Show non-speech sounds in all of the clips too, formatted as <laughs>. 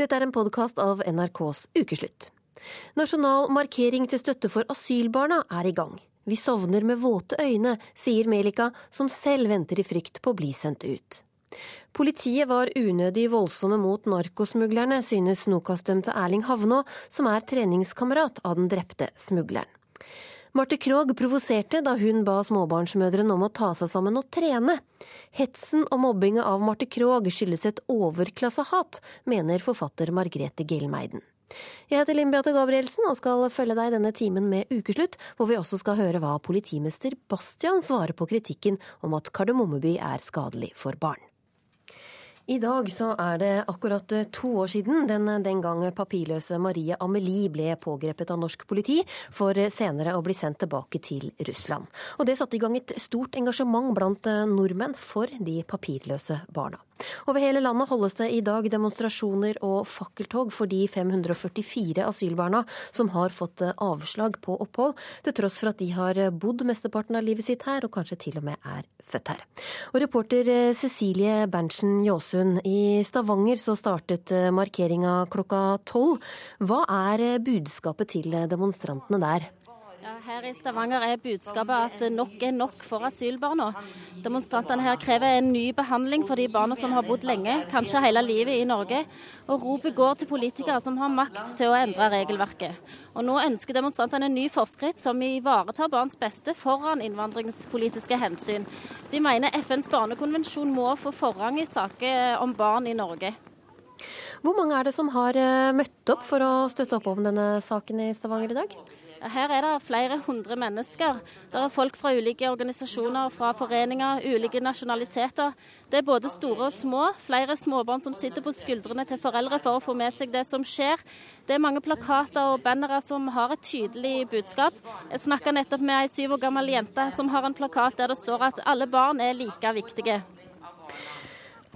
Dette er en podkast av NRKs Ukeslutt. Nasjonal markering til støtte for asylbarna er i gang. Vi sovner med våte øyne, sier Melika, som selv venter i frykt på å bli sendt ut. Politiet var unødig voldsomme mot narkosmuglerne, synes Nokas-dømte Erling Havnå, som er treningskamerat av den drepte smugleren. Marte Krogh provoserte da hun ba småbarnsmødrene om å ta seg sammen og trene. Hetsen og mobbinga av Marte Krogh skyldes et overklassehat, mener forfatter Margrethe Gelmeiden. Jeg heter Linn Beate Gabrielsen og skal følge deg denne timen med Ukeslutt, hvor vi også skal høre hva politimester Bastian svarer på kritikken om at Kardemommeby er skadelig for barn. I dag så er det akkurat eh, to år siden den den gang papirløse Marie Amelie ble pågrepet av norsk politi, for senere å bli sendt tilbake til Russland. Og det satte i gang et stort engasjement blant eh, nordmenn for de papirløse barna. Over hele landet holdes det i dag demonstrasjoner og fakkeltog for de 544 asylbarna som har fått eh, avslag på opphold, til tross for at de har bodd mesteparten av livet sitt her, og kanskje til og med er født her. Og reporter eh, Cecilie Berntsen Jåsund, i Stavanger så startet eh, markeringa klokka tolv. Hva er budskapet til demonstrantene der? Ja, her i Stavanger er budskapet at nok er nok for asylbarna. Demonstrantene her krever en ny behandling for de barna som har bodd lenge, kanskje hele livet i Norge. Og ropet går til politikere som har makt til å endre regelverket. Og nå ønsker demonstrantene en ny forskrift som ivaretar barns beste foran innvandringspolitiske hensyn. De mener FNs barnekonvensjon må få forrang i saker om barn i Norge. Hvor mange er det som har eh, møtt opp for å støtte opp om denne saken i Stavanger i dag? Her er det flere hundre mennesker. Det er folk fra ulike organisasjoner, fra foreninger, ulike nasjonaliteter. Det er både store og små. Flere småbarn som sitter på skuldrene til foreldre for å få med seg det som skjer. Det er mange plakater og bannere som har et tydelig budskap. Jeg snakka nettopp med ei syv år gammel jente som har en plakat der det står at alle barn er like viktige.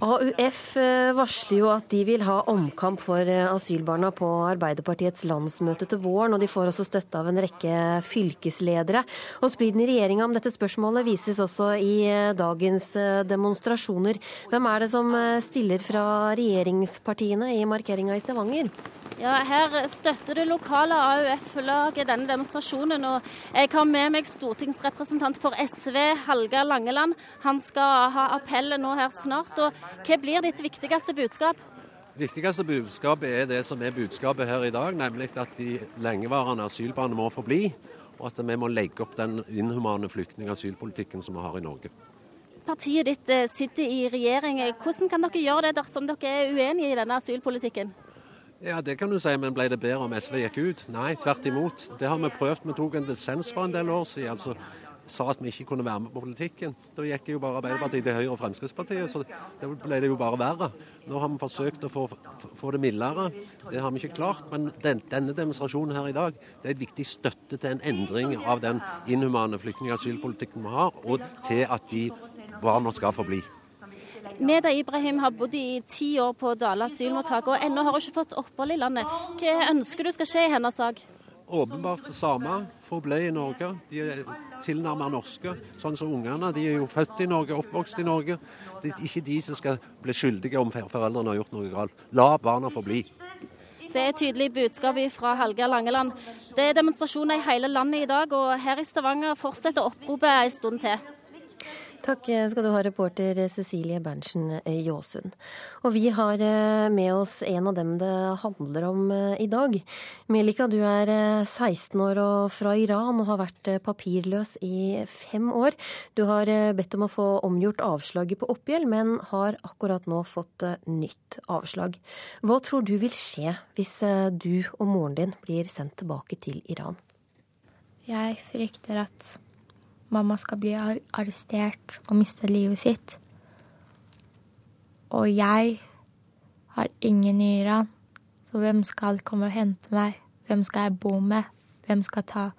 AUF eh, varsler jo at de vil ha omkamp for eh, asylbarna på Arbeiderpartiets landsmøte til våren, og de får også støtte av en rekke fylkesledere. Og Spliden i regjeringa om dette spørsmålet vises også i eh, dagens demonstrasjoner. Hvem er det som stiller fra regjeringspartiene i markeringa i Stavanger? Ja, Her støtter det lokale AUF-laget denne demonstrasjonen. og Jeg har med meg stortingsrepresentant for SV, Halga Langeland. Han skal ha appellet nå her snart. og hva blir ditt viktigste budskap? Viktigste budskapet er det som er budskapet her i dag, nemlig at de lengevarende asylbarna må forbli, og at vi må legge opp den inhumane flyktning- og asylpolitikken som vi har i Norge. Partiet ditt eh, sitter i regjering. Hvordan kan dere gjøre det dersom dere er uenige i denne asylpolitikken? Ja, Det kan du si, men ble det bedre om SV gikk ut? Nei, tvert imot. Det har vi prøvd. Vi tok en dissens for en del år siden. altså sa at vi ikke kunne være med på politikken. Da gikk jo bare Arbeiderpartiet til Høyre og Fremskrittspartiet, så da ble det jo bare verre. Nå har vi forsøkt å få, få det mildere. Det har vi ikke klart. Men den, denne demonstrasjonen her i dag det er et viktig støtte til en endring av den inhumane flyktning- og asylpolitikken vi har, og til at de barna skal forbli. Neda Ibrahim har bodd i ti år på Dale asylmottak, og ennå har hun ikke fått opphold i landet. Hva ønsker du skal skje i hennes sak? åpenbart det samme. Forble i Norge. De er tilnærmet norske. Sånn som ungene. De er jo født i Norge, oppvokst i Norge. Det er ikke de som skal bli skyldige om foreldrene har gjort noe galt. La barna få bli. Det er tydelig budskap fra Hallgeir Langeland. Det er demonstrasjoner i hele landet i dag, og her i Stavanger fortsetter oppropet en stund til. Takk skal du ha, reporter Cecilie Berntsen Jåsund. Og vi har eh, med oss en av dem det handler om eh, i dag. Melika, du er 16 eh, år og fra Iran og har vært papirløs i fem år. Du har bedt om å få omgjort avslaget på oppgjeld, men har akkurat nå fått nytt avslag. Hva tror du vil skje hvis du og moren din blir sendt tilbake til Iran? Jeg frykter at mamma skal bli arrestert og miste livet sitt. Og jeg har ingen i Iran, så hvem skal komme og hente meg? Hvem skal jeg bo med? Hvem skal ta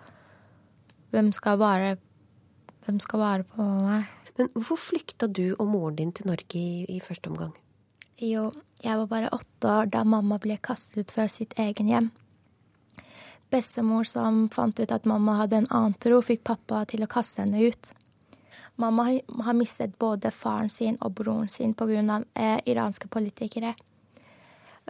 Hvem skal vare Hvem skal vare på meg? Men hvorfor flykta du og moren din til Norge i, i første omgang? Jo, jeg var bare åtte år da mamma ble kastet ut fra sitt egen hjem bestemor som fant ut at mamma hadde en annen tro, fikk pappa til å kaste henne ut. Mamma har mistet både faren sin og broren sin pga. Eh, iranske politikere.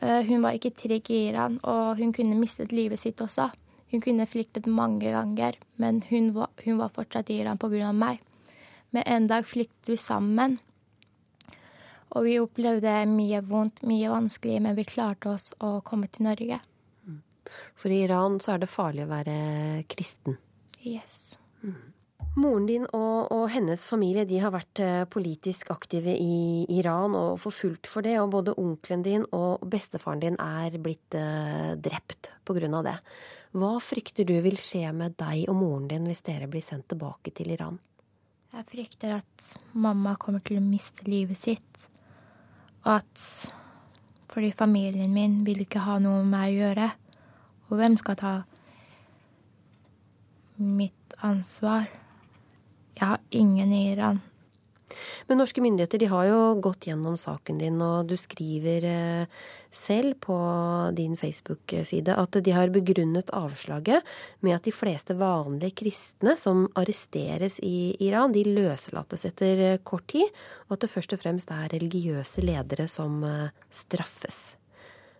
Eh, hun var ikke trygg i Iran, og hun kunne mistet livet sitt også. Hun kunne flyktet mange ganger, men hun var, hun var fortsatt i Iran pga. meg. Men en dag flyktet vi sammen. Og vi opplevde mye vondt, mye vanskelig, men vi klarte oss å komme til Norge. For i Iran så er det farlig å være kristen. Yes. Mm. Moren din og, og, hennes familie de har vært eh, politisk aktive i Iran og forfulgt for det. Og både onkelen din og bestefaren din er blitt eh, drept pga. det. Hva frykter du vil skje med deg og moren din hvis dere blir sendt tilbake til Iran? Jeg frykter at mamma kommer til å miste livet sitt. Og at fordi familien min vil ikke ha noe med meg å gjøre. Og hvem skal ta mitt ansvar? Jeg har ingen i Iran. Men norske myndigheter de har jo gått gjennom saken din, og du skriver eh, selv på din Facebook-side at de har begrunnet avslaget med at de fleste vanlige kristne som arresteres i Iran, de løslates etter eh, kort tid, og at det først og fremst er religiøse ledere som eh, straffes.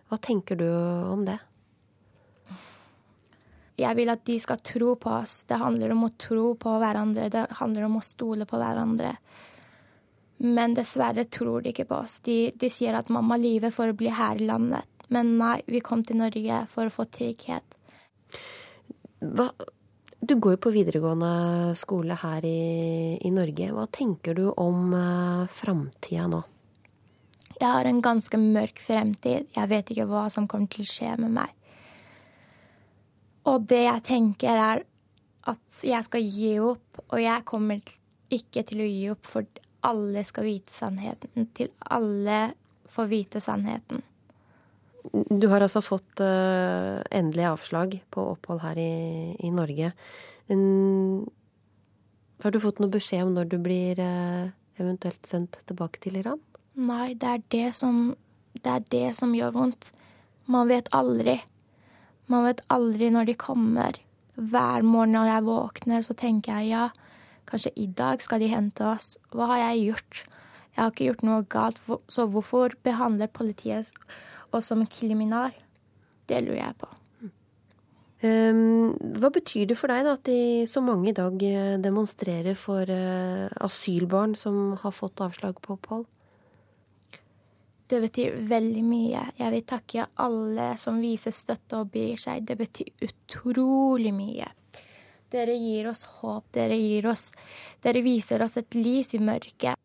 Hva tenker du om det? Jeg vil at de skal tro på oss. Det handler om å tro på hverandre. Det handler om å stole på hverandre. Men dessverre tror de ikke på oss. De, de sier at mamma lyver for å bli her i landet. Men nei, vi kom til Norge for å få trygghet. Hva, du går jo på videregående skole her i, i Norge. Hva tenker du om uh, framtida nå? Jeg har en ganske mørk fremtid. Jeg vet ikke hva som kommer til å skje med meg. Og det jeg tenker, er at jeg skal gi opp, og jeg kommer ikke til å gi opp, for alle skal vite sannheten. Til alle får vite sannheten. Du har altså fått uh, endelig avslag på opphold her i, i Norge. Um, har du fått noe beskjed om når du blir uh, eventuelt sendt tilbake til Iran? Nei, det er det som, det er det som gjør vondt. Man vet aldri. Man vet aldri når de kommer. Hver morgen når jeg våkner, så tenker jeg ja, kanskje i dag skal de hente oss. Hva har jeg gjort? Jeg har ikke gjort noe galt, så hvorfor behandler politiet oss som kriminal? Det lurer jeg på. Um, hva betyr det for deg da, at de, så mange i dag eh, demonstrerer for uh, asylbarn som har fått avslag på opphold? Det betyr veldig mye. Jeg vil takke alle som viser støtte og bryr seg. Det betyr utrolig mye. Dere gir oss håp. Dere, gir oss, dere viser oss et lys i mørket.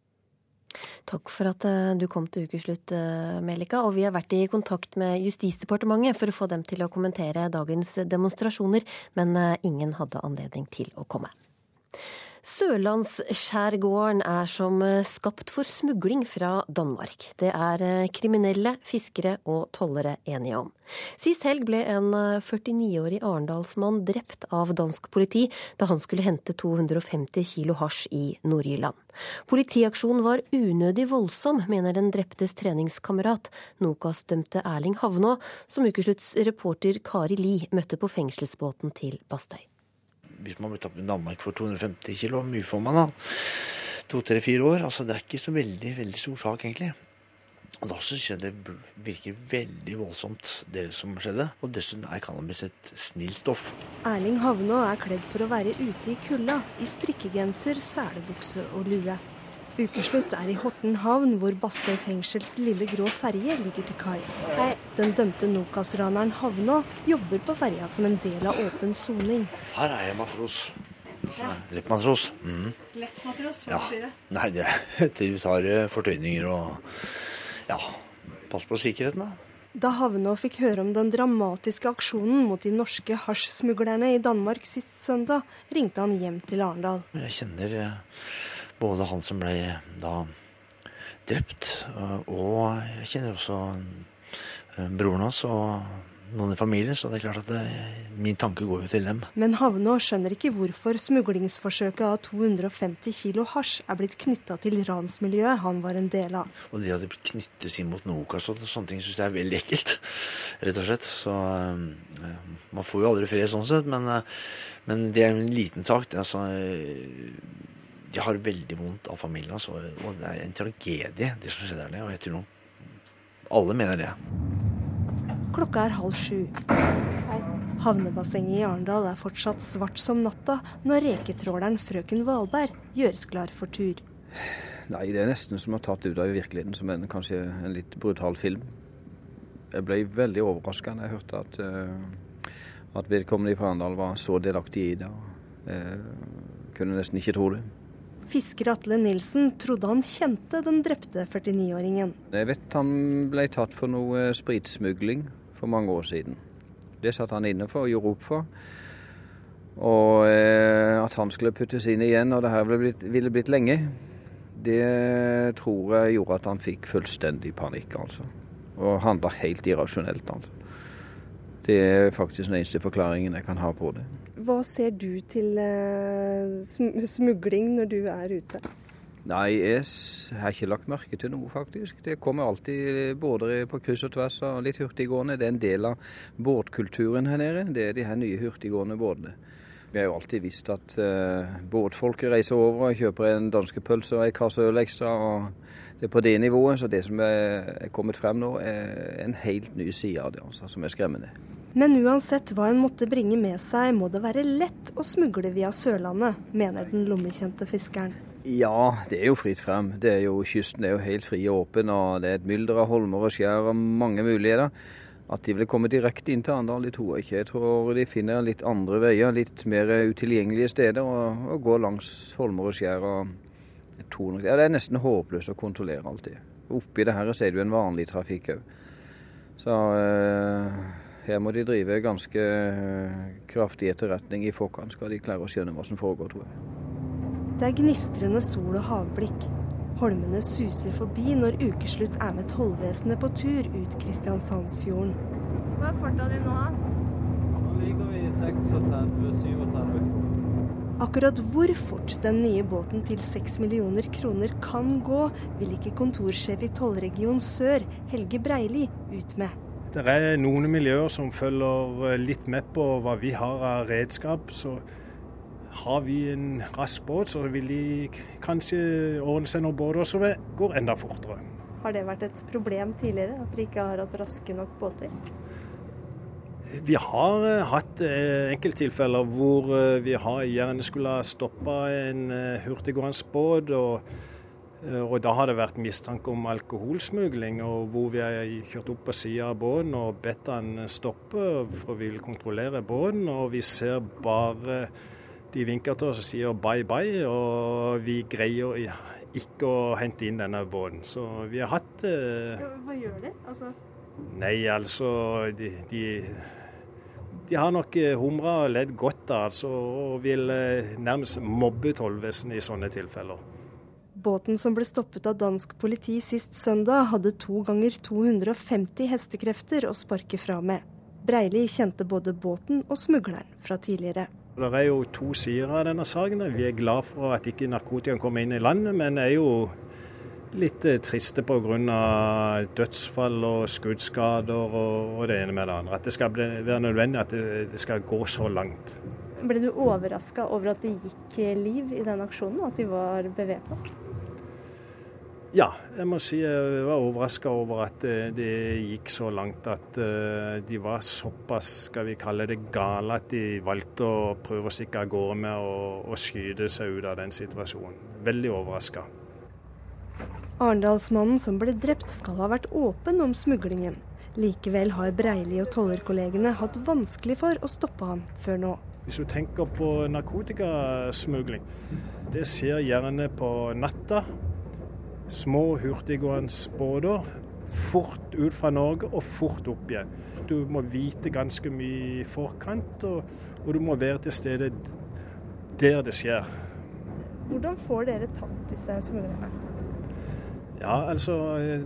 Takk for at eh, du kom til ukeslutt, eh, Melika. Og vi har vært i kontakt med Justisdepartementet for å få dem til å kommentere dagens demonstrasjoner, men eh, ingen hadde anledning til å komme. Sørlandsskjærgården er som eh, skapt for smugling fra Danmark. Det er eh, kriminelle, fiskere og tollere enige om. Sist helg ble en 49-årig eh, arendalsmann drept av dansk politi da han skulle hente 250 kilo hasj i Nord-Jylland. Politiaksjonen var unødig voldsom, mener den dreptes treningskamerat, Nokas-dømte Erling Havnå, som ukeslutts reporter Kari Li møtte på fengselsbåten til Bastøy hvis man blir tatt med Danmark for 250 kilo, hvor mye får man da? To-tre-fire år. altså Det er ikke så veldig veldig stor sak, egentlig. Og Da syns jeg det virker veldig voldsomt, det som skjedde. Og dessuten er cannabis et snilt stoff. Erling Havnå er kledd for å være ute i kulda, i strikkegenser, selebukse og lue. Ukeslutt er i Horten havn, hvor Bastøy fengsels lille grå ferje ligger til kai. Den dømte Nokas-raneren Havnå jobber på ferja som en del av åpen soning. Her er jeg matros. Ja. Lettmatros. Mm. Lettmatros, hva betyr det? Nei, det <laughs> du tar eh, fortøyninger og ja, pass på sikkerheten, da. Da Havnå fikk høre om den dramatiske aksjonen mot de norske hasjsmuglerne i Danmark sist søndag, ringte han hjem til Arendal. Jeg kjenner eh, både han som ble da drept, og jeg kjenner også eh, broren hans og noen i familien, så det er klart at det, min tanke går jo til dem. Men Havnå skjønner ikke hvorfor smuglingsforsøket av 250 kilo hasj er blitt knytta til ransmiljøet han var en del av. Og det at det knyttes inn mot Nokas og sånne ting, syns jeg er veldig ekkelt, <laughs> rett og slett. Så man får jo aldri fred sånn sett, men, men det er en liten sak. Det, altså, de har veldig vondt av familien. Altså, og det er en tragedie, det som skjedde der nede. Og jeg tror nok alle mener det. Klokka er halv sju. Havnebassenget i Arendal er fortsatt svart som natta når reketråleren Frøken Valberg gjøres klar for tur. Nei, det er nesten som å ha tatt ut av virkeligheten, som en, kanskje en litt brutal film. Jeg ble veldig overraska da jeg hørte at, uh, at vedkommende fra Arendal var så delaktig i det. Jeg kunne nesten ikke tro det. Fisker Atle Nilsen trodde han kjente den drepte 49-åringen. Jeg vet han ble tatt for noe spritsmugling for mange år siden. Det satt han inne for og gjorde opp for. Og eh, at han skulle puttes inn igjen, og det her ville blitt, ville blitt lenge, det tror jeg gjorde at han fikk fullstendig panikk, altså. Og handla helt irrasjonelt, altså. Det er faktisk den eneste forklaringen jeg kan ha på det. Hva ser du til eh, smugling når du er ute? Nei, jeg har ikke lagt merke til noe, faktisk. Det kommer alltid båter på kryss og tvers og litt hurtiggående. Det er en del av båtkulturen her nede. Det er de her nye hurtiggående båtene. Vi har jo alltid visst at uh, båtfolket reiser over og kjøper en danskepølse og en kasse øl ekstra. og Det er på det nivået. Så det som er kommet frem nå, er en helt ny side av det, altså, som er skremmende. Men uansett hva en måtte bringe med seg, må det være lett å smugle via Sørlandet, mener den lommekjente fiskeren. Ja, det er jo fritt frem. Det er jo, kysten er jo helt fri og åpen, og det er et mylder av holmer og skjær og mange muligheter. At de vil komme direkte inn til Arendal, det tror jeg ikke. Jeg tror de finner litt andre veier, litt mer utilgjengelige steder, og, og går langs holmer og skjær. Og tror, ja, det er nesten håpløst å kontrollere det. Oppi det her ser du en vanlig trafikk òg. Så eh, her må de drive ganske øh, kraftig etterretning i forkant, skal de klare å skjønne hva som foregår, tror jeg. Det er gnistrende sol og havblikk. Holmene suser forbi når ukeslutt er med tollvesenet på tur ut Kristiansandsfjorden. Hva er farta di nå, da? Nå ligger vi i 36-37. Akkurat hvor fort den nye båten til 6 millioner kroner kan gå, vil ikke kontorsjef i tollregion Sør, Helge Breili, ut med. Det er noen miljøer som følger litt med på hva vi har av redskap. så har vi en rask båt, så vil de kanskje ordne seg noen båter som går enda fortere. Har det vært et problem tidligere, at dere ikke har hatt raske nok båter? Vi har uh, hatt uh, enkelttilfeller hvor uh, vi har gjerne skulle ha stoppa en hurtiggående båt. Og, og, da har det vært mistanke om alkoholsmugling, og hvor vi har kjørt opp på sida av båten og bedt han stoppe for å ville kontrollere båten. Og vi ser bare de vinker til oss og sier bye bye, og vi greier ikke å hente inn denne båten. Så vi har hatt eh... Hva gjør de? Altså... Nei, altså de, de, de, har nok eh, humra og ledd godt av altså, og vil eh, nærmest mobbe tollvesenet i sånne tilfeller. Båten som ble stoppet av dansk politi sist søndag, hadde to ganger 250 hestekrefter å sparke fra med. Breili kjente både båten og smugleren fra tidligere. Det er jo to sider av denne saken. Vi er glad for at ikke narkotikaen kommer inn i landet, men er jo litt eh, triste pga. dødsfall og skuddskader og, det ene med det andre. At det skal være nødvendig at det skal gå så langt. Ble du overraska over at det gikk liv i den aksjonen, og at de var bevæpna? Ja, jeg må si jeg var overraska over at det, det, gikk så langt at uh, de var såpass, skal vi kalle det, gale at de valgte å prøve å stikke av gårde med å skyte seg ut av den situasjonen. Veldig overraska. Arendalsmannen som ble drept skal ha vært åpen om smuglingen. Likevel har Breili og tollerkollegene hatt vanskelig for å stoppe ham før nå. Hvis du tenker på narkotikasmugling, det skjer gjerne på natta små, hurtiggående båter fort ut fra Norge og fort opp igjen. Du må vite ganske mye i forkant, og, og du må være til stede der det skjer. Hvordan får dere tatt disse smuglerne? Ja, altså,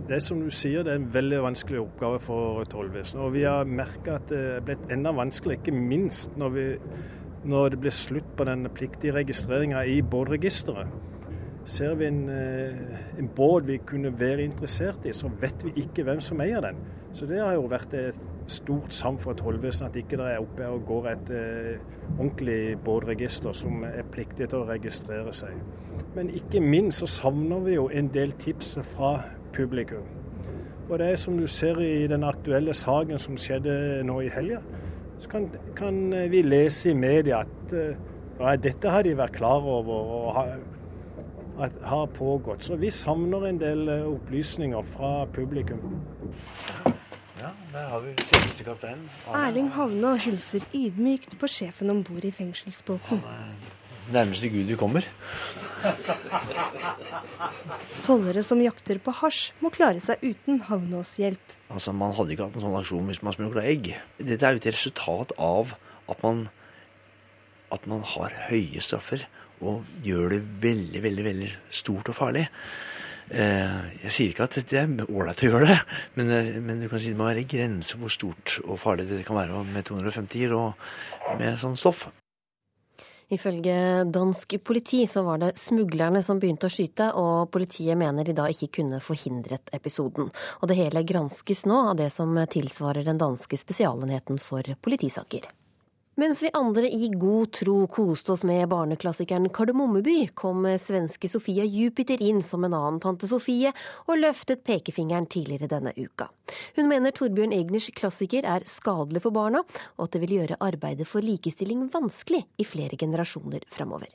Det som du sier, det er en veldig vanskelig oppgave for tollvesenet. Og vi har merka at det er blitt enda vanskeligere, ikke minst når, vi, når det blir slutt på den pliktige registreringa i båtregisteret. Ser vi en, eh, en, båt vi kunne være interessert i, så vet vi ikke hvem som eier den. Så det har jo vært et stort savn for tollvesenet at ikke det er oppe og går et eh, ordentlig båtregister som er pliktig til å registrere seg. Men ikke minst så savner vi jo en del tips fra publikum. Og det er som du ser i den aktuelle saken som skjedde nå i helga, så kan, kan, vi lese i media at uh, dette har de vært klar over og har, har pågått. Så vi savner en del opplysninger fra publikum. Ja, der har vi sikkerhetskapteinen. Erling Havnå hilser ydmykt på sjefen om bord i fengselsbåten. Nærmeste Gud vi kommer. <laughs> Tollere som jakter på hasj, må klare seg uten Havnås hjelp. Altså, Man hadde ikke hatt en sånn aksjon hvis man smugla egg. Dette er jo et resultat av at man, at man har høye straffer og gjør det veldig, veldig, veldig stort og farlig. Eh, jeg sier ikke at det er ålreit å gjøre det, men, eh, men, du kan si det må være grenser hvor stort og farlig det kan være med 250 og med sånn stoff. Ifølge dansk politi så var det smuglerne som begynte å skyte, og politiet mener de da ikke kunne forhindret episoden. Og det hele granskes nå av det som tilsvarer den danske spesialenheten for politisaker. Mens vi andre i god tro koste oss med barneklassikeren Kardemommeby, kom svenske Sofia Jupiter inn som en annen tante Sofie og løftet pekefingeren tidligere denne uka. Hun mener Torbjørn Egners klassiker er skadelig for barna, og at det vil gjøre arbeidet for likestilling vanskelig i flere generasjoner framover.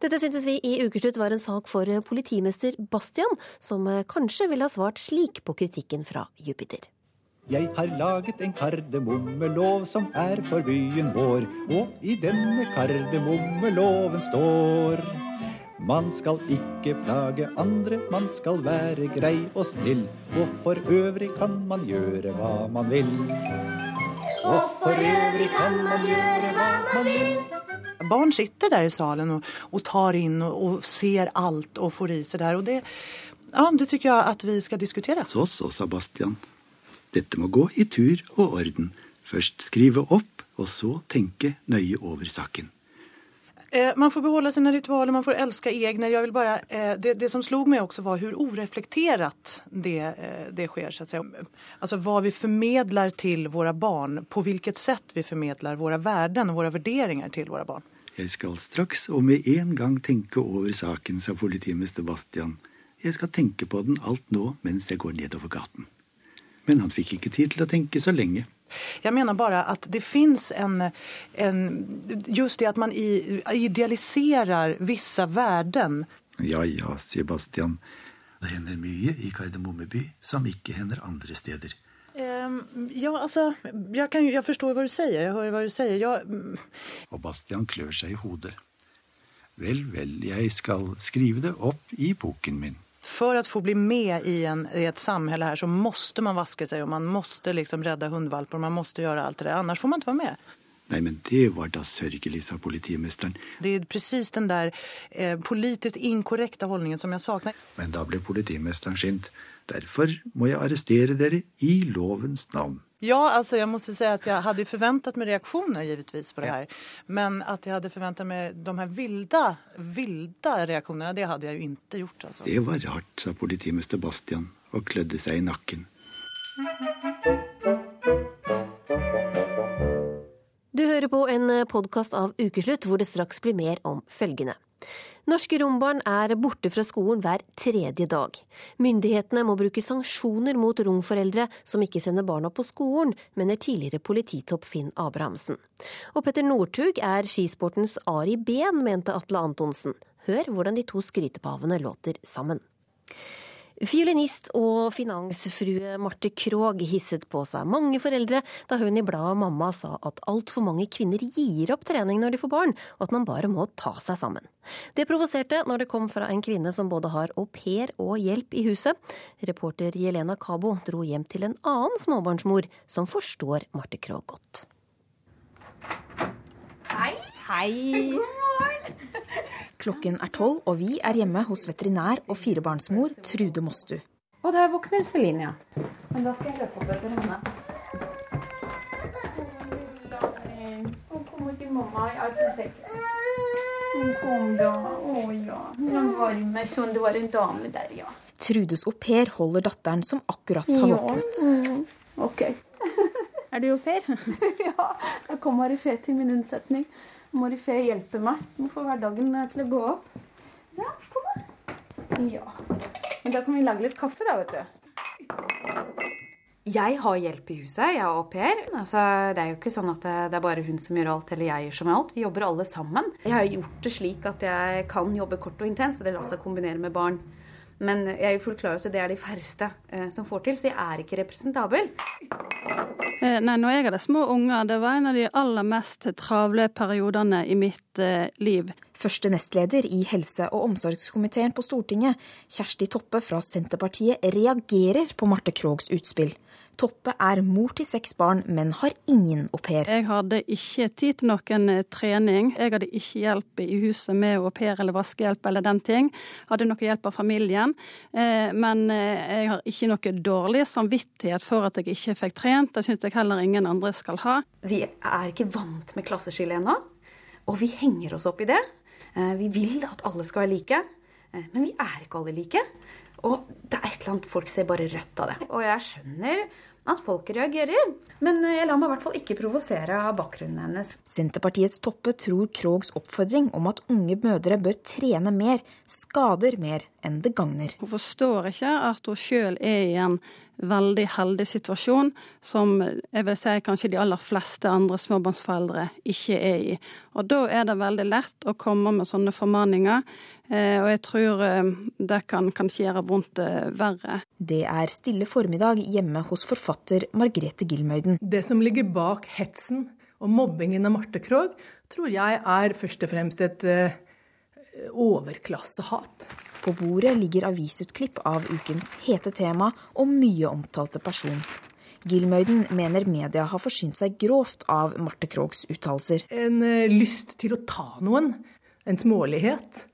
Dette syntes vi i Ukeslutt var en sak for politimester Bastian, som kanskje ville ha svart slik på kritikken fra Jupiter. Jeg har laget en kardemommelov som er for byen vår, og i denne kardemommeloven står man skal ikke plage andre, man skal være grei og snill. Og for øvrig kan man gjøre hva man vil. Og for øvrig kan man gjøre hva man vil. Barn sitter der i salen og, og tar inn og, og, ser alt og får i seg der. Og det, ja, det syns jeg at vi skal diskutere. Så så, Sebastian. Dette må gå i tur og orden. Først skrive opp, og så tenke nøye over saken. Eh, man får beholde sine ritualer, man får elske egne. Jeg vil bare, eh, det, det, som slo meg også var hvor ureflektert det, eh, det skjer. Så altså hva vi formidler til våre barn, på hvilket sett vi formidler våre verden og våre vurderinger til våre barn. Jeg skal straks og med en gang tenke over saken, sa politimester Bastian. Jeg skal tenke på den alt nå mens jeg går nedover gaten. Men han fikk ikke tid til å tenke så lenge. Jeg mener bare at det fins en, en, Just det at man idealiserer visse verden. Ja ja, sier Bastian. Det hender mye i Kardemommeby som ikke hender andre steder. Um, ja, altså jeg, kan, jeg, forstår hva du sier. Jeg hører hva du sier. Jeg... Og Bastian klør seg i hodet. Vel, vel, jeg skal skrive det opp i boken min. For å få bli med i, en, i et samfunn her, så måste man vaske seg, og man måste liksom redde hundevalper, man måste gjøre alt det der. Annars får man ikke være med. Nei, men det var da sørgelig, sa politimesteren. Det er presis den der eh, politisk inkorrekte holdningen som jeg savner. Men da ble politimesteren sint. Derfor må jeg arrestere dere i lovens navn. Ja, alltså jag måste säga att jag hade förväntat mig reaktioner givetvis på det här. Men att jag hade förväntat mig de här vilda, vilda reaktionerna, det hade jag ju inte gjort. Alltså. Det var rart, sa politimester Bastian og klødde seg i nakken. Du hører på en podkast av Ukeslutt hvor det straks blir mer om følgende. Norske rombarn er borte fra skolen hver tredje dag. Myndighetene må bruke sanksjoner mot romforeldre som ikke sender barna på skolen, mener tidligere polititopp Finn Abrahamsen. Og Petter Northug er skisportens Ari Ben, mente Atle Antonsen. Hør hvordan de to skrytepavene låter sammen. Fiolinist og finansfrue Marte Krogh hisset på seg mange foreldre da hun i bladet Mamma sa at altfor mange kvinner gir opp trening når de får barn, og at man bare må ta seg sammen. Det provoserte når det kom fra en kvinne som både har au pair og hjelp i huset. Reporter Jelena Cabo dro hjem til en annen småbarnsmor som forstår Marte Krogh godt. Hei. Hei. <laughs> God morgen. Klokken er tolv, og vi er hjemme hos veterinær og firebarnsmor Trude Mostu. Og der våkner Celine, ja. Men da skal jeg løpe opp etter henne. Hun kommer til mamma i armsekken. Hun kom da. Å ja. Hun var varm sånn. Det var en dame der, ja. Trudes au pair holder datteren som akkurat har våknet. Ja. Mm. Ok. <laughs> er du au pair? <laughs> ja. Jeg kom Marifé til min unnsetning. Morifé hjelper meg med å få hverdagen til å gå opp. Så kom her. Ja. Men da kan vi lage litt kaffe, da, vet du. Jeg har hjelp i huset, jeg er au pair. Altså, det er jo ikke sånn at det, det er bare hun som gjør alt, eller jeg gjør som alt. Vi jobber alle sammen. Jeg har gjort det slik at jeg kan jobbe kort og intenst, og det lar seg kombinere med barn. Men jeg er jo fullt klar over at det er de færreste eh, som får til, så jeg er ikke representabel. Eh, nei, når jeg hadde små unger, det var en av de aller mest travle periodene i mitt eh, liv. Første nestleder i helse- og omsorgskomiteen på Stortinget, Kjersti Toppe fra Senterpartiet, reagerer på Marte Krogs utspill. Toppe er mor til seks barn, men har ingen au pair. Jeg hadde ikke tid til noen eh, trening. Jeg hadde ikke hjelp i huset med au pair eller vaskehjelp eller den ting. Hadde noe hjelp av familien. Eh, men eh, jeg har ikke noe dårlig samvittighet for at jeg ikke fikk trent. Det syns jeg heller ingen andre skal ha. Vi er ikke vant med klasseskille ennå, og vi henger oss opp i det. Vi vil at alle skal være like, men vi er ikke alle like. Og det er et eller annet folk ser bare rødt av det. Og jeg skjønner at folk reagerer, men jeg lar meg i hvert fall ikke provosere av bakgrunnen hennes. Senterpartiets Toppe tror Krogs oppfordring om at unge mødre bør trene mer, skader mer enn det gagner. Hun forstår ikke at hun sjøl er i en veldig heldig situasjon som jeg vil si kanskje de aller fleste andre småbarnsforeldre ikke er i. Og da er det veldig lett å komme med sånne formaninger. Eh, og jeg tror eh, det kan kanskje gjøre vondt eh, verre. Det er stille formiddag hjemme hos forfatter Margrethe Gilmøyden. Det som ligger bak hetsen og mobbingen av Marte Krogh, tror jeg er først og fremst et overklassehat. På bordet ligger avisutklipp av ukens hete tema og mye omtalte person. Gilmøyden mener media har forsynt seg grovt av Marte Krogs uttalelser. En uh, lyst til å ta noen. En smålighet.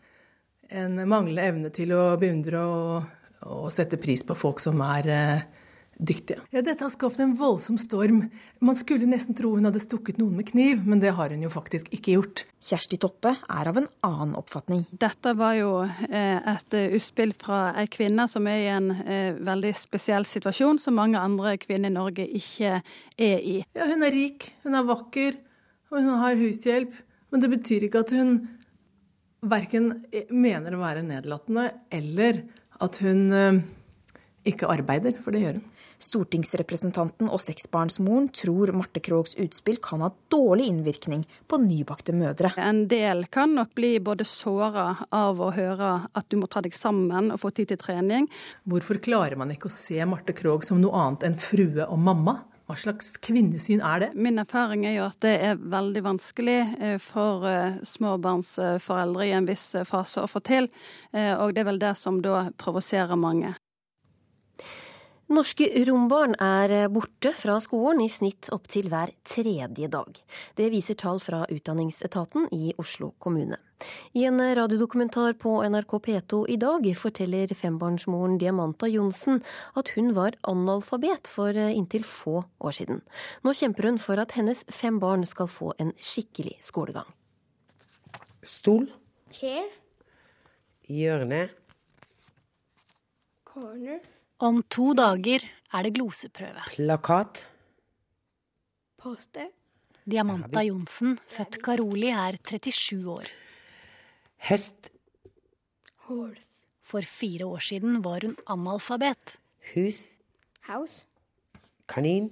En manglende evne til å beundre og, og sette pris på folk som er uh, dyktige. Ja, dette har skapt en voldsom storm. Man skulle nesten tro hun hadde stukket noen med kniv, men det har hun jo faktisk ikke gjort. Kjersti Toppe er av en annen oppfatning. Dette var jo eh, et utspill fra ei kvinne som er i en eh, veldig spesiell situasjon, som mange andre kvinner i Norge ikke er i. Ja, hun er rik, hun er vakker, og hun har hushjelp. Men det betyr ikke at hun verken mener å være nedlatende, eller at hun eh, ikke arbeider, for det gjør hun. Stortingsrepresentanten og seksbarnsmoren tror Marte Krogs utspill kan ha dårlig innvirkning på nybakte mødre. En del kan nok bli både såra av å høre at du må ta deg sammen og få tid til trening. Hvorfor klarer man ikke å se Marte Krog som noe annet enn frue og mamma? Hva slags kvinnesyn er det? Min erfaring er jo at det er veldig vanskelig eh, for eh, småbarnsforeldre i en viss fase å få til. Eh, og det er vel det som da provoserer mange. Norske rombarn er borte fra skolen i snitt opptil hver tredje dag. Det viser tall fra Utdanningsetaten i Oslo kommune. I en radiodokumentar på NRK P2 i dag forteller fembarnsmoren Diamanta Johnsen at hun var analfabet for inntil få år siden. Nå kjemper hun for at hennes fem barn skal få en skikkelig skolegang. Stol. Chair. Hjørne. Corner. Om to dager er det gloseprøve. Plakat. Poster. Diamanta Johnsen, født Karoli, er 37 år. Hest. Horse. For fire år siden var hun analfabet. Hus. House. Kanin.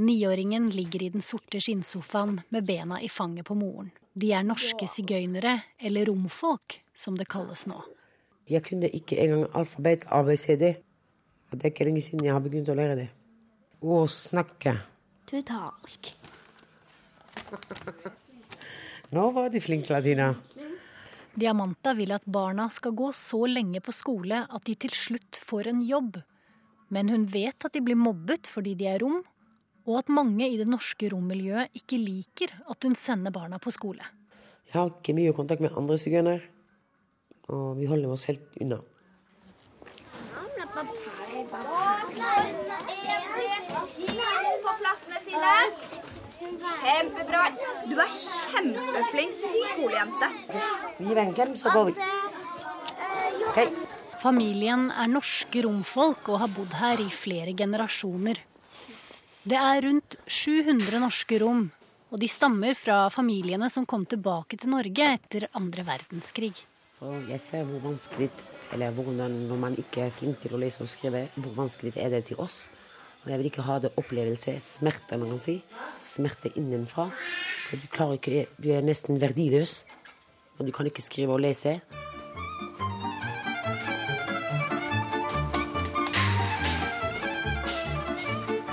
Niåringen ligger i den sorte skinnsofaen med bena i fanget på moren. De er norske sigøynere, eller romfolk, som det kalles nå. Jeg kunne ikke engang alfabet ABCD. Og det er ikke lenge siden jeg har begynt å lære det. Å snakke. Tutalk. <laughs> Nå var du flink, Latina. Diamanta vil at barna skal gå så lenge på skole at de til slutt får en jobb. Men hun vet at de blir mobbet fordi de er rom, og at mange i det norske rommiljøet ikke liker at hun sender barna på skole. Jeg har ikke mye kontakt med andre sigøynere, og vi holder oss helt unna. På plassene sine. Kjempebra. Du er kjempeflink skolejente. Vi venter en så går vi. Hei. Familien er norske romfolk og har bodd her i flere generasjoner. Det er rundt 700 norske rom, og de stammer fra familiene som kom tilbake til Norge etter andre verdenskrig. Oh, jeg ser hvor vanskelig eller hvordan når man ikke er flink til å lese og skrive, hvor vanskelig er det til oss Og jeg vil ikke ha det opplevelse smerte, man kan si. Smerte innenfra. For du klarer ikke Du er nesten verdiløs. Og du kan ikke skrive og lese.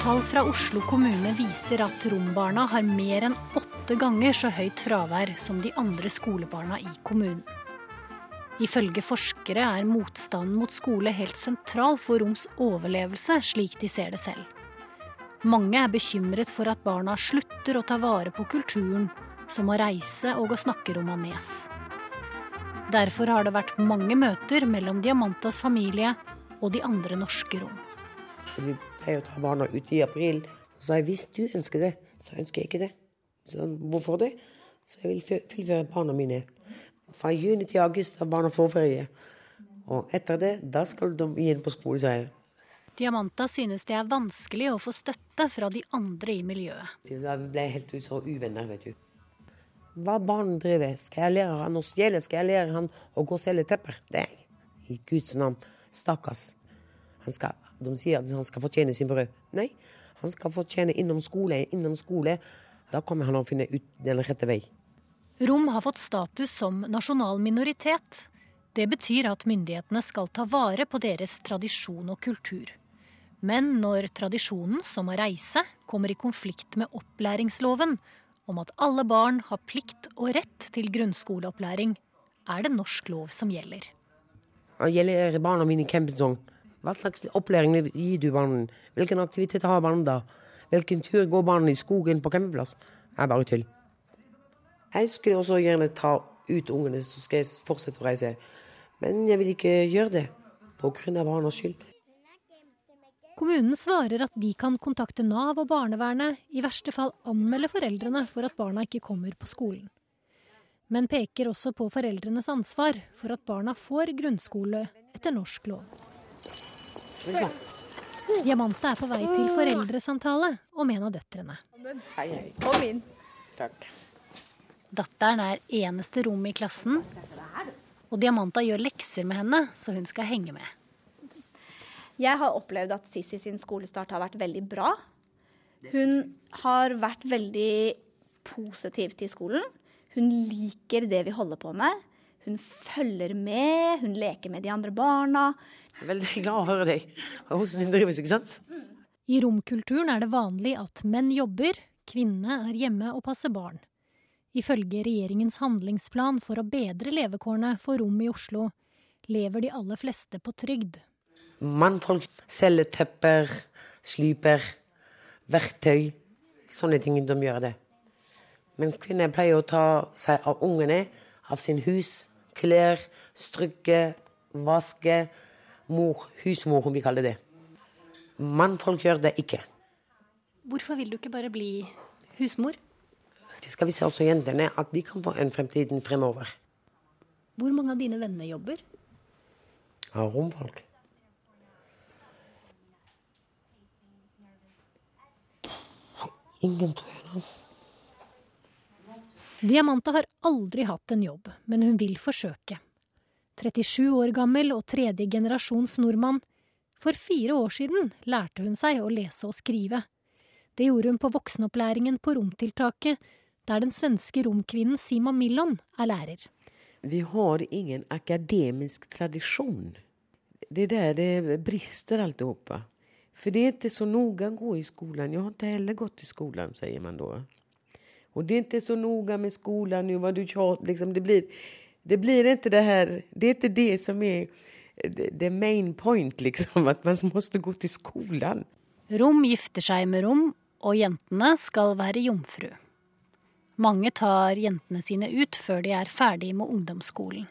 Tall fra Oslo kommune viser at rombarna har mer enn åtte ganger så høyt fravær som de andre skolebarna i kommunen. Ifølge forskere er motstanden mot skole helt sentral for roms overlevelse, slik de ser det selv. Mange er bekymret for at barna slutter å ta vare på kulturen, som å reise og å snakke romanes. Derfor har det vært mange møter mellom Diamantas familie og de andre norske rom. Vi pleier å ta barna ut i april. Så sa jeg hvis du ønsker det, så ønsker jeg ikke det. Så hvorfor det? Så jeg vil fø- fullføre barna mine. Fra juni til august har barna forferie. Og etter det, da skal de igjen på skole, sier jeg. Diamanta synes det er vanskelig å få støtte fra de andre i miljøet. Da ble helt så uvenner, vet du. Hva barn driver Skal jeg lære han å stjele? Skal jeg lære han å gå og selge tepper? Nei, i Guds navn. Stakkars. Han skal, de sier at han skal fortjene sin brød. Nei, han skal fortjene innom skole. Innom skole. Da kommer han å finne ut den rette vei. Rom har fått status som nasjonal minoritet. Det betyr at myndighetene skal ta vare på deres tradisjon og kultur. Men når tradisjonen, som å reise, kommer i konflikt med opplæringsloven, om at alle barn har plikt og rett til grunnskoleopplæring, er det norsk lov som gjelder. Det gjelder barna mine i campingtong. Hva slags opplæring gir du barna? Hvilken aktivitet har barna da? Hvilken tur går barna i skogen på campingplass? Det er bare tull. Jeg skulle også gjerne ta ut ungene, så skal jeg fortsette å reise. Men jeg vil ikke gjøre det av barnas skyld. Kommunen svarer at de kan kontakte Nav og barnevernet, i verste fall anmelde foreldrene for at barna ikke kommer på skolen. Men peker også på foreldrenes ansvar for at barna får grunnskole etter norsk lov. Diamante er på vei til foreldresamtale om en av døtrene. Hei, hei. Kom inn. Takk. Datteren er eneste rom i klassen, og Diamanta gjør lekser med henne, så hun skal henge med. Jeg har opplevd at Sissi sin skolestart har vært veldig bra. Hun har vært veldig positiv til skolen. Hun liker det vi holder på med. Hun følger med, hun leker med de andre barna. Jeg er Veldig <laughs> glad å høre deg. Hvordan hun drives, ikke sant? I romkulturen er det vanlig at menn jobber, kvinnene er hjemme og passer barn. Ifølge regjeringens handlingsplan for å bedre levekårene for rom i Oslo, lever de aller fleste på trygd. Mannfolk selger tepper, sliper, verktøy. Sånne ting de gjør det. Men kvinner pleier å ta seg av ungene, av sin hus, klær, strykke, vaske. Mor, husmor, om vi kaller det. Mannfolk gjør det ikke. Hvorfor vil du ikke bare bli husmor? Det skal vise også jentene at de kan få en fremtid fremover. Hvor mange av dine venner jobber? Av romfolk. Ingen, tror jeg. da. Diamanta har aldri hatt en jobb, men hun vil forsøke. 37 år gammel og tredje generasjons nordmann. For fire år siden lærte hun seg å lese og skrive. Det gjorde hun på voksenopplæringen på romtiltaket, der den svenske romkvinnen Sima Millon er lærer. Vi har ingen akademisk tradisjon. Det er der det brister alt sammen. For det er ikke så nøye å gå i skolen. Jeg har ikke heller gått i skolen, sier man da. Og det er ikke så nøye med skolen nå, hva du tjater liksom det blir, det blir ikke det her det er ikke det som er the- main point liksom, At man må gå til skolen. Rom gifter seg med rom, og jentene skal være jomfru. Mange tar jentene sine ut før de er ferdig med ungdomsskolen.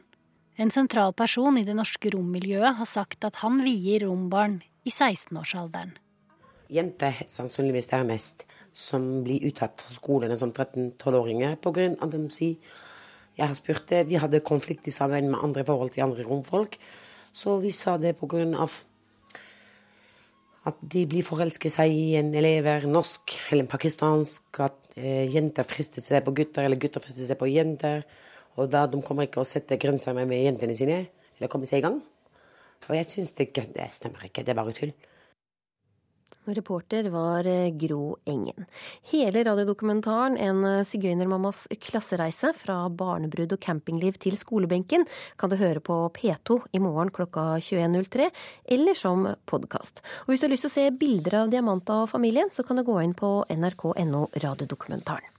En sentral person i det norske rommiljøet har sagt at han vier rombarn i 16-årsalderen. Jenter sannsynligvis det er mest som blir uttatt fra skolene som 13-12-åringer pga. at de sier Jeg har spurt det, vi hadde konflikt i sammen med andre forhold til andre romfolk, så vi sa det pga. at de blir forelsket seg i en elever, norsk eller pakistansk, at jenter frister seg på gutter, eller gutter frister seg på jenter. Og da de kommer ikke å sette grenser med jentene sine, eller komme seg i gang. Og jeg syns det, det stemmer ikke, det er bare tull. Reporter var eh, Gro Engen. Hele radiodokumentaren En eh, sigøynermammas klassereise fra barnebrud og campingliv til skolebenken kan du høre på P2 i morgen klokka 21.03, eller som podkast. Og hvis du har lyst til å se bilder av Diamanta og familien, så kan du gå inn på nrk.no radiodokumentaren.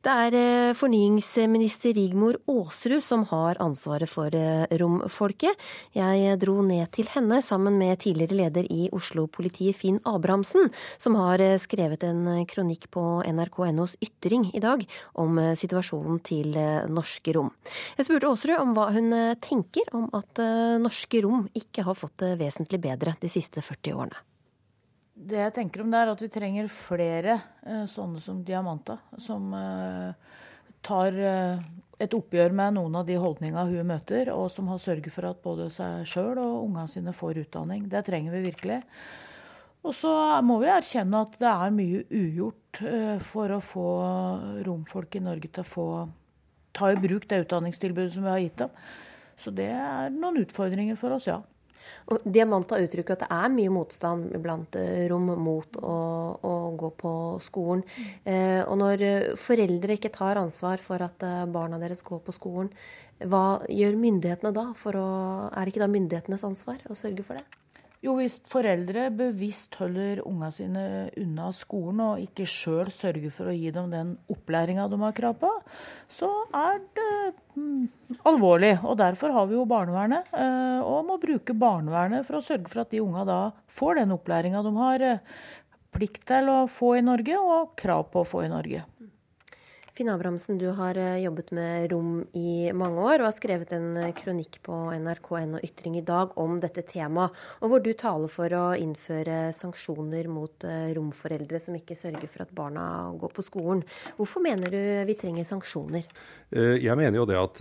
Det er eh, fornyingsminister Rigmor Aasrud som har ansvaret for eh, romfolket. Jeg dro ned til henne sammen med tidligere leder i Oslo-politiet Finn Abrahamsen, som har eh, skrevet en kronikk på nrk.nos Ytring i dag om situasjonen til norske rom. Jeg spurte Aasrud om hva hun tenker om at norske rom ikke har fått det vesentlig bedre de siste 40 årene. Det jeg tenker om det, er at vi trenger flere uh, sånne som Diamanta, som uh, tar uh, et oppgjør med noen av de holdningene hun møter, og som har sørget for at både seg sjøl og ungene sine får utdanning. Det trenger vi virkelig. Og så må vi erkjenne at det er mye ugjort for å få romfolk i Norge til å få ta i bruk det utdanningstilbudet som vi har gitt dem. Så det er noen utfordringer for oss, ja. Og Diamanta uttrykker at det er mye motstand blant eh, rom mot å, å gå på skolen. Eh, og når eh, foreldre ikke tar ansvar for at eh, barna deres går på skolen, hva gjør myndighetene da? Å, er det ikke da myndighetenes ansvar å sørge for det? Jo, hvis foreldre bevisst holder unga sine unna skolen og ikke sjøl sørger for å gi dem den opplæringa de har krav på, så er det mm, alvorlig. Og derfor har vi jo barnevernet, eh, og må bruke barnevernet for å sørge for at de unga da får den opplæringa de har eh, plikt til å få i Norge og krav på å få i Norge. Finn Abrahamsen, du har eh, jobbet med rom i mange år og har skrevet en eh, kronikk på nrk.no Ytring i dag om dette temaet, og hvor du taler for å innføre sanksjoner mot eh, romforeldre som ikke sørger for at barna går på skolen. Hvorfor mener du vi trenger sanksjoner? Jeg mener jo det at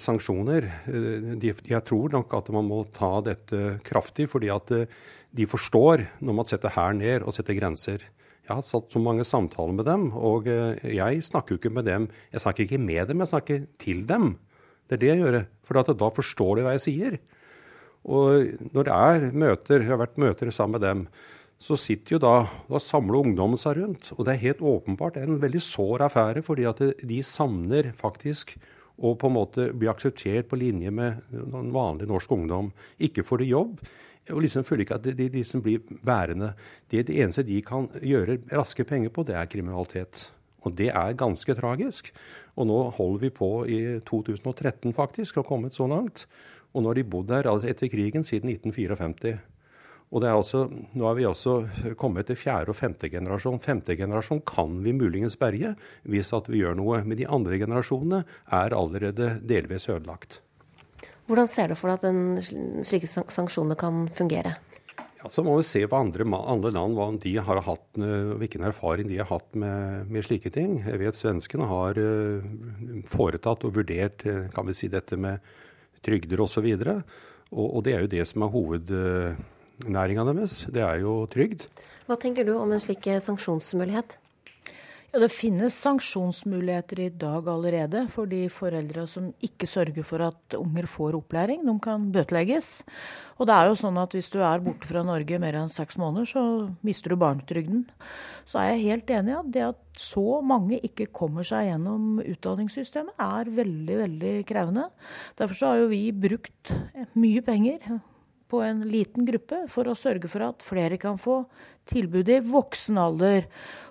sanksjoner Jeg tror nok at man må ta dette kraftig, fordi at de forstår når man setter her ned og setter grenser. Jeg har satt så mange samtaler med dem, og eh, jeg snakker jo ikke med dem. Jeg snakker ikke med dem, jeg snakker til dem. Det er det jeg gjør. For da forstår de hva jeg sier. Og når det er møter, jeg har vært møter sammen med dem, så sitter jo da Da samler ungdommen seg rundt. Og det er helt åpenbart en veldig sår affære, fordi at de savner faktisk å på en måte bli akseptert på linje med vanlig norsk ungdom. Ikke får de jobb, og liksom føler ikke at de, de som blir værende. Det, det eneste de kan gjøre raske penger på, det er kriminalitet. Og det er ganske tragisk. Og nå holder vi på i 2013 faktisk, og kommet så langt. Og nå har de bodd der etter krigen siden 1954. Og det er altså, nå er vi også kommet til fjerde og femte generasjon. Femte generasjon kan vi muligens berge hvis at vi gjør noe. Men de andre generasjonene er allerede delvis ødelagt. Hvordan ser du for deg at den, slike sanksjoner kan fungere? Ja, så må vi se på andre, andre land hva de har hatt, eh, hvilken erfaring de har hatt med, med slike ting. Jeg vet svenskene har uh, foretatt og vurdert uh, kan vi si, dette med trygder osv. Og, og, og det er jo det som er hovednæringa deres. Det er jo trygd. Hva tenker du om en slik sanksjonsmulighet? Ja, Det finnes sanksjonsmuligheter i dag allerede for de foreldre som ikke sørger for at unger får opplæring. De kan bøtelegges. Og det er jo sånn at hvis du er borte fra Norge mer enn seks måneder, så mister du barnetrygden. Så er jeg helt enig i at det at så mange ikke kommer seg gjennom utdanningssystemet, er veldig, veldig krevende. Derfor så har jo vi brukt mye penger på en liten gruppe for å sørge for at flere kan få tilbud i voksen alder.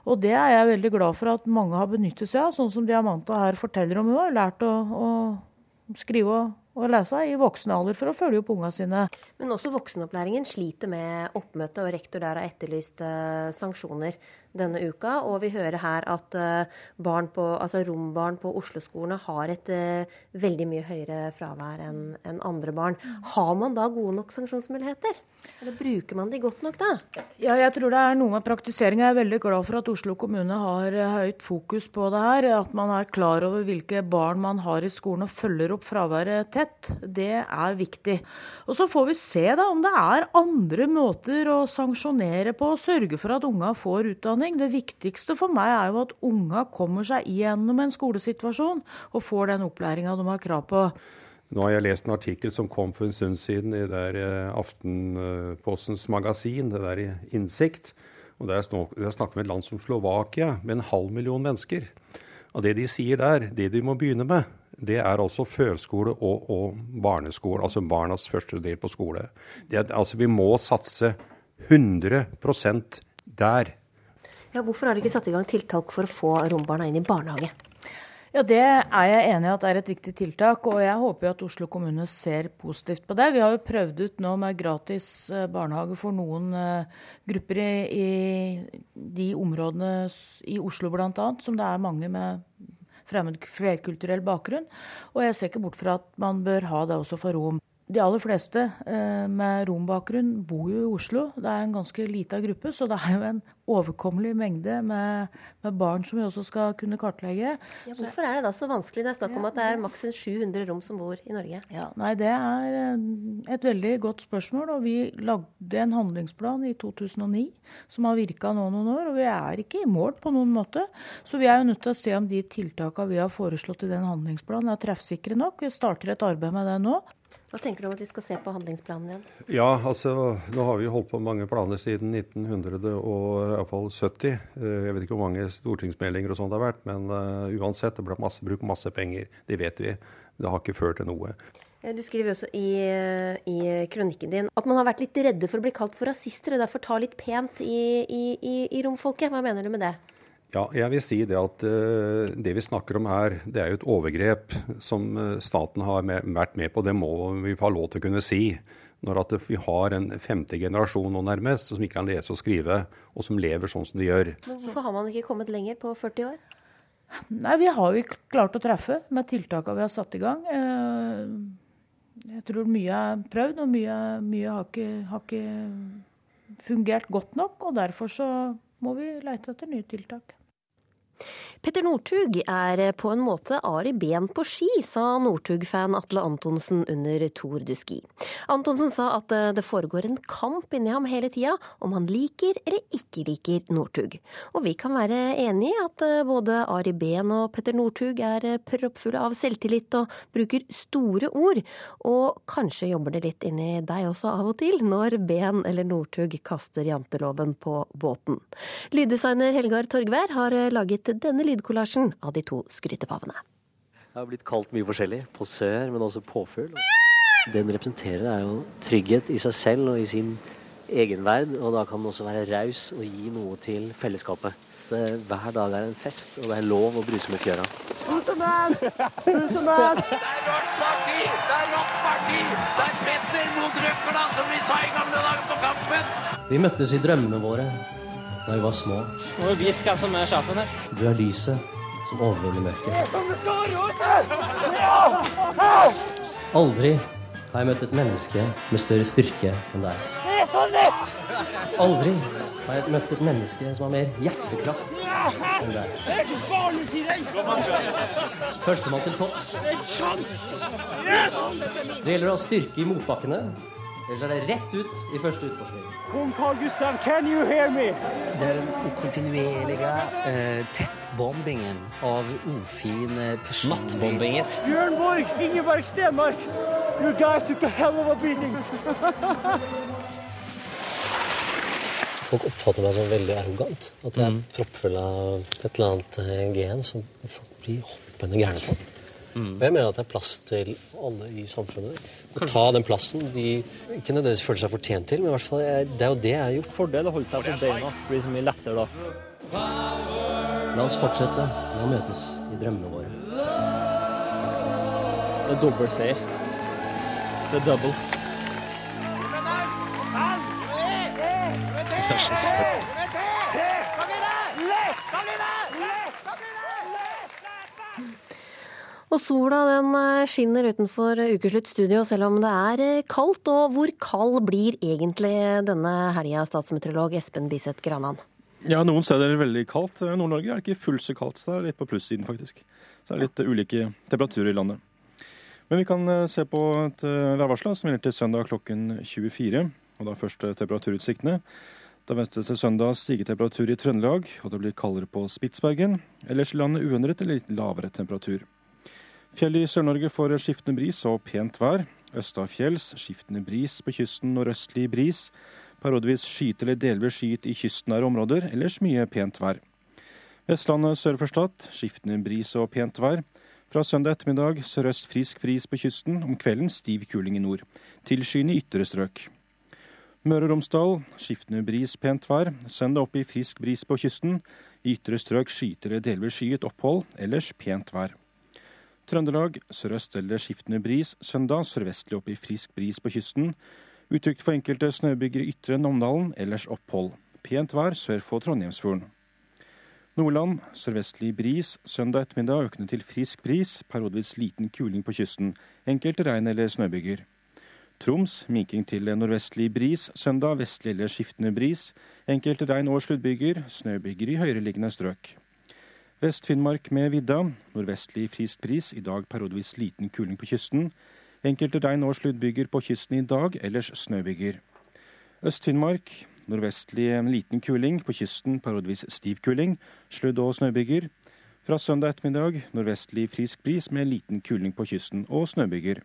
Og det er jeg veldig glad for at mange har benyttet seg av, sånn som Diamanta her forteller om. Hun har lært å, å skrive og, og lese i voksen alder for å følge opp ungene sine. Men også voksenopplæringen sliter med oppmøte, og rektor der har etterlyst uh, sanksjoner denne uka. Og vi hører her at barn på, altså rombarn på Oslo-skolene har et uh, veldig mye høyere fravær enn en andre barn. Har man da gode nok sanksjonsmuligheter? Eller bruker man de godt nok da? Ja, jeg tror det er noe med praktisering. Jeg er veldig glad for at Oslo kommune har eh, høyt fokus på det her. At man er klar over hvilke barn man har i skolen og følger opp fraværet tett. Det er viktig. Og så får vi se da om det er andre måter å sanksjonere på sørge for at unga får utdanning. Det viktigste for meg er jo at unga kommer seg gjennom en skolesituasjon og får den opplæringa de har krav på. Nå har jeg lest en artikkel som kom for en stund siden i der eh, Aftenpostens magasin, det der Innsikt. Og Der snakker vi om et land som Slovakia, med en halv million mennesker. Og Det de sier der, det de må begynne med, det er altså førskole og, og barneskole. Altså barnas første del på skole. Det, altså Vi må satse 100% der. Ja, hvorfor har dere ikke satt i gang tiltak for å få rombarna inn i barnehage? Ja, Det er jeg enig i at er et viktig tiltak, og jeg håper at Oslo kommune ser positivt på det. Vi har jo prøvd ut nå med gratis eh, barnehage for noen uh, grupper i, i, de områdene i Oslo bl.a., som det er mange med fremmed flerkulturell bakgrunn. Og jeg ser ikke bort fra at man bør ha det også for rom. De aller fleste eh, med rombakgrunn bor jo i Oslo. Det er en ganske lita gruppe, så det er jo en overkommelig mengde med, med barn som vi også skal kunne kartlegge. Ja, hvorfor er det da så vanskelig? Det er snakk om at det er maks 700 rom som bor i Norge. Ja, nei, Det er eh, et veldig godt spørsmål. og Vi lagde en handlingsplan i 2009 som har virka nå noen år. Og vi er ikke i mål på noen måte. Så vi er jo nødt til å se om de tiltakene vi har foreslått i den handlingsplanen er treffsikre nok. Vi starter et arbeid med det nå. Hva tenker du om at de skal se på handlingsplanen igjen? Ja, altså, Nå har vi holdt på med mange planer siden 1970. Eh, jeg vet ikke hvor mange stortingsmeldinger og sånt det har vært, men uh, uansett, det ble masse bruk, masse penger. Det vet vi. Det har ikke ført til noe. Du skriver også i, i, kronikken din at man har vært litt redde for å bli kalt for rasister, og derfor ta litt pent i, i, i romfolket. Hva mener du med det? Ja, jeg vil si det at uh, det vi snakker om her, det er jo et overgrep som uh, staten har med, vært med på. Det må vi ha lov til å kunne si. Når at vi har en femte generasjon nå nærmest som ikke kan lese og skrive, og som lever sånn som de gjør. Men hvorfor har man ikke kommet lenger på 40 år? Nei, Vi har jo ikke klart å treffe med tiltakene vi har satt i gang. Uh, jeg tror mye er prøvd, og mye, mye har, ikke, har ikke fungert godt nok. Og derfor så må vi leite etter nye tiltak. Petter Northug er på en måte Ari Ben på ski, sa Northug-fan Atle Antonsen under Tour de Ski. Antonsen sa at det foregår en kamp inni ham hele tida om han liker eller ikke liker Northug. Og vi kan være enig i at både Ari Ben og Petter Northug er proppfulle av selvtillit og bruker store ord. Og kanskje jobber det litt inni deg også av og til, når Ben eller Northug kaster janteloven på båten. Lyddesigner Helgar Torgvær har laget denne lydkollasjen av de to skrytepavene. Jeg har blitt kalt mye forskjellig. Posør, men også påfugl. Det den representerer, er jo trygghet i seg selv og i sin egenverd. Og da kan den også være raus og gi noe til fellesskapet. Det, hver dag er en fest, og det er lov å bruse med fjøra. Det er rått parti! Det er rått parti! Det er Petter mot Røkla, som vi sa i gamle dager på Kampen! Vi møttes i drømmene våre da vi var små. Må jo hviske som er sjefen her. Du er lyset som overvinner mørket. Aldri har jeg møtt et menneske med større styrke enn deg. Det er så lett! Aldri har jeg møtt et menneske som har mer hjertekraft enn deg. Førstemann til topps. Det gjelder å ha styrke i motbakkene. Ellers er det rett ut i første utforskning. Kong Carl Gustav, can you hear me? Det er den kontinuerlige uh, teppbombingen av ufine personer. Nattbombingen. Bjørn Borg, Ingeborg Stenmark, you guys took a hell of a beating. Folk oppfatter meg som veldig arrogant. At jeg er Mm. proppfull av et eller annet eh, gen som folk blir hoppende gærne på. Og jeg mener at det er plass til alle i samfunnet. Å ta den plassen de ikke nødvendigvis føler seg fortjent til, men i hvert fall jeg, det er jo det jeg har gjort. Fordel å holde seg på beina. Det blir så mye lettere da. La oss fortsette med å møtes i drømmene våre. Det er dobbelt seier. Det er double. Det er så søtt. Og sola den eh, skinner utenfor Ukeslutt studio, selv om det er eh, kaldt. Og hvor kald blir egentlig denne helga, statsmeteorolog Espen Biseth Granan? Ja, noen steder er det veldig kaldt. Nord-Norge er det ikke fullt så kaldt. Så det er litt på plussiden, faktisk. Så det er litt ulike temperaturer i landet. Men vi kan eh, se på et eh, værvarsel som gjelder til søndag klokken 24. Og da først eh, temperaturutsiktene. Da ventes til søndag stigetemperatur i Trøndelag, og det blir kaldere på Spitsbergen. Ellers i landet uendret eller litt lavere temperatur. Fjell i Sør-Norge får skiftende bris og pent vær. Østafjells skiftende bris på kysten, nordøstlig bris. Periodevis skyet eller delvis skyet i kystnære områder, ellers mye pent vær. Vestlandet sør for Stad skiftende bris og pent vær. Fra søndag ettermiddag sørøst frisk bris på kysten, om kvelden stiv kuling i nord. Tilskyende i ytre strøk. Møre og Romsdal skiftende bris, pent vær. Søndag opp i frisk bris på kysten. I ytre strøk skyter eller delvis skyet opphold, ellers pent vær. Trøndelag sørøst eller skiftende bris. Søndag sørvestlig opp i frisk bris på kysten. Utrygt for enkelte snøbyger i ytre Namdalen, ellers opphold. Pent vær sør for Trondheimsfjorden. Nordland sørvestlig bris. Søndag ettermiddag økende til frisk bris. Periodevis liten kuling på kysten. Enkelte regn- eller snøbyger. Troms minking til nordvestlig bris. Søndag vestlig eller skiftende bris. Enkelte regn- og sluddbyger. Snøbyger i høyereliggende strøk. Vest-Finnmark med vidda. Nordvestlig frisk bris. I dag periodevis liten kuling på kysten. Enkelte regn- og sluddbyger på kysten i dag, ellers snøbyger. Øst-Finnmark nordvestlig liten kuling. På kysten periodevis stiv kuling. Sludd- og snøbyger. Fra søndag ettermiddag nordvestlig frisk bris med liten kuling på kysten og snøbyger.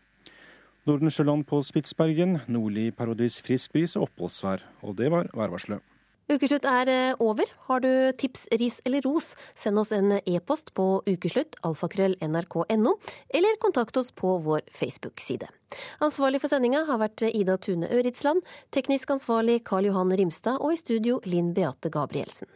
Nordensjøland på Spitsbergen nordlig periodevis frisk bris og oppholdsvær. Og det var værvarselet. Ukeslutt er eh, over. Har du tips, ris eller ros, send oss en e-post på ukeslutt, alfakrøll, nrk.no, eller kontakt oss på vår Facebook-side. Ansvarlig for sendinga har vært Ida Tune Øritsland, teknisk ansvarlig Karl Johan Rimstad og i studio Linn Beate Gabrielsen.